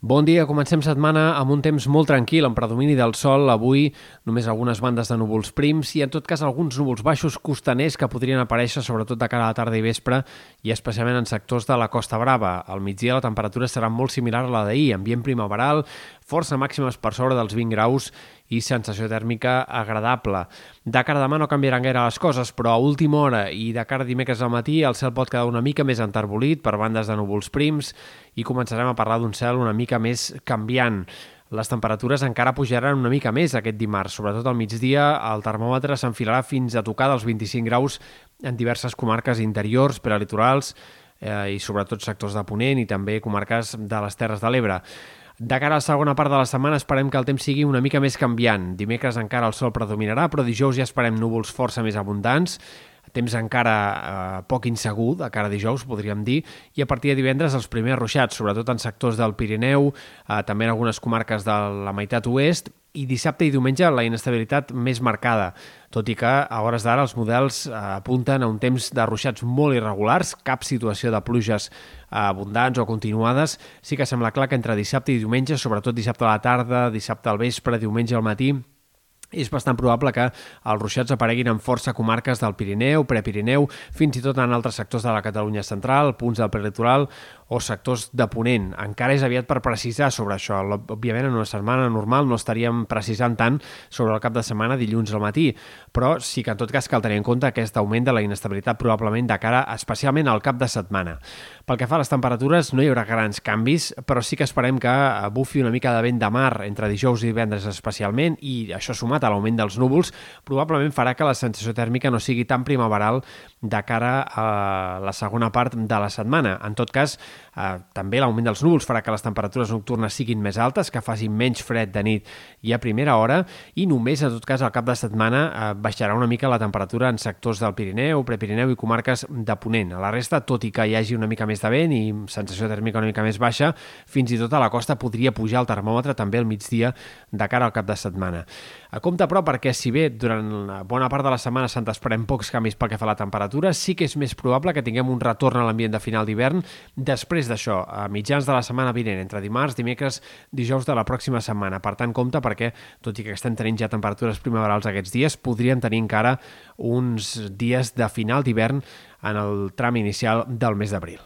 Bon dia, comencem setmana amb un temps molt tranquil, amb predomini del sol. Avui només algunes bandes de núvols prims i en tot cas alguns núvols baixos costaners que podrien aparèixer sobretot de cara a la tarda i vespre i especialment en sectors de la Costa Brava. Al migdia la temperatura serà molt similar a la d'ahir, ambient primaveral, força màximes per sobre dels 20 graus i sensació tèrmica agradable. De cara a demà no canviaran gaire les coses, però a última hora i de cara a dimecres al matí el cel pot quedar una mica més enterbolit per bandes de núvols prims i començarem a parlar d'un cel una mica més canviant. Les temperatures encara pujaran una mica més aquest dimarts, sobretot al migdia el termòmetre s'enfilarà fins a tocar dels 25 graus en diverses comarques interiors, prelitorals eh, i sobretot sectors de Ponent i també comarques de les Terres de l'Ebre. De cara a la segona part de la setmana esperem que el temps sigui una mica més canviant. Dimecres encara el sol predominarà, però dijous ja esperem núvols força més abundants, temps encara eh, poc insegur de cara a dijous, podríem dir, i a partir de divendres els primers ruixats, sobretot en sectors del Pirineu, eh, també en algunes comarques de la meitat oest, i dissabte i diumenge la inestabilitat més marcada, tot i que a hores d'ara els models eh, apunten a un temps de ruixats molt irregulars, cap situació de pluges eh, abundants o continuades. Sí que sembla clar que entre dissabte i diumenge, sobretot dissabte a la tarda, dissabte al vespre, diumenge al matí, és bastant probable que els ruixats apareguin en força comarques del Pirineu, Prepirineu, fins i tot en altres sectors de la Catalunya central, punts del prelitoral o sectors de Ponent. Encara és aviat per precisar sobre això. Òbviament, en una setmana normal no estaríem precisant tant sobre el cap de setmana dilluns al matí, però sí que en tot cas cal tenir en compte aquest augment de la inestabilitat probablement de cara especialment al cap de setmana. Pel que fa a les temperatures, no hi haurà grans canvis, però sí que esperem que bufi una mica de vent de mar entre dijous i divendres especialment, i això sumat a l'augment dels núvols probablement farà que la sensació tèrmica no sigui tan primaveral de cara a la segona part de la setmana. En tot cas, Eh, també l'augment dels núvols farà que les temperatures nocturnes siguin més altes, que facin menys fred de nit i a primera hora, i només, en tot cas, al cap de setmana eh, baixarà una mica la temperatura en sectors del Pirineu, Prepirineu i comarques de Ponent. A la resta, tot i que hi hagi una mica més de vent i sensació tèrmica una mica més baixa, fins i tot a la costa podria pujar el termòmetre també al migdia de cara al cap de setmana. A compte, però, perquè si bé durant bona part de la setmana se'n esperem pocs canvis pel que fa a la temperatura, sí que és més probable que tinguem un retorn a l'ambient de final d'hivern després d'això, a mitjans de la setmana vinent, entre dimarts, dimecres, dijous de la pròxima setmana. Per tant, compte perquè, tot i que estem tenint ja temperatures primaverals aquests dies, podrien tenir encara uns dies de final d'hivern en el tram inicial del mes d'abril.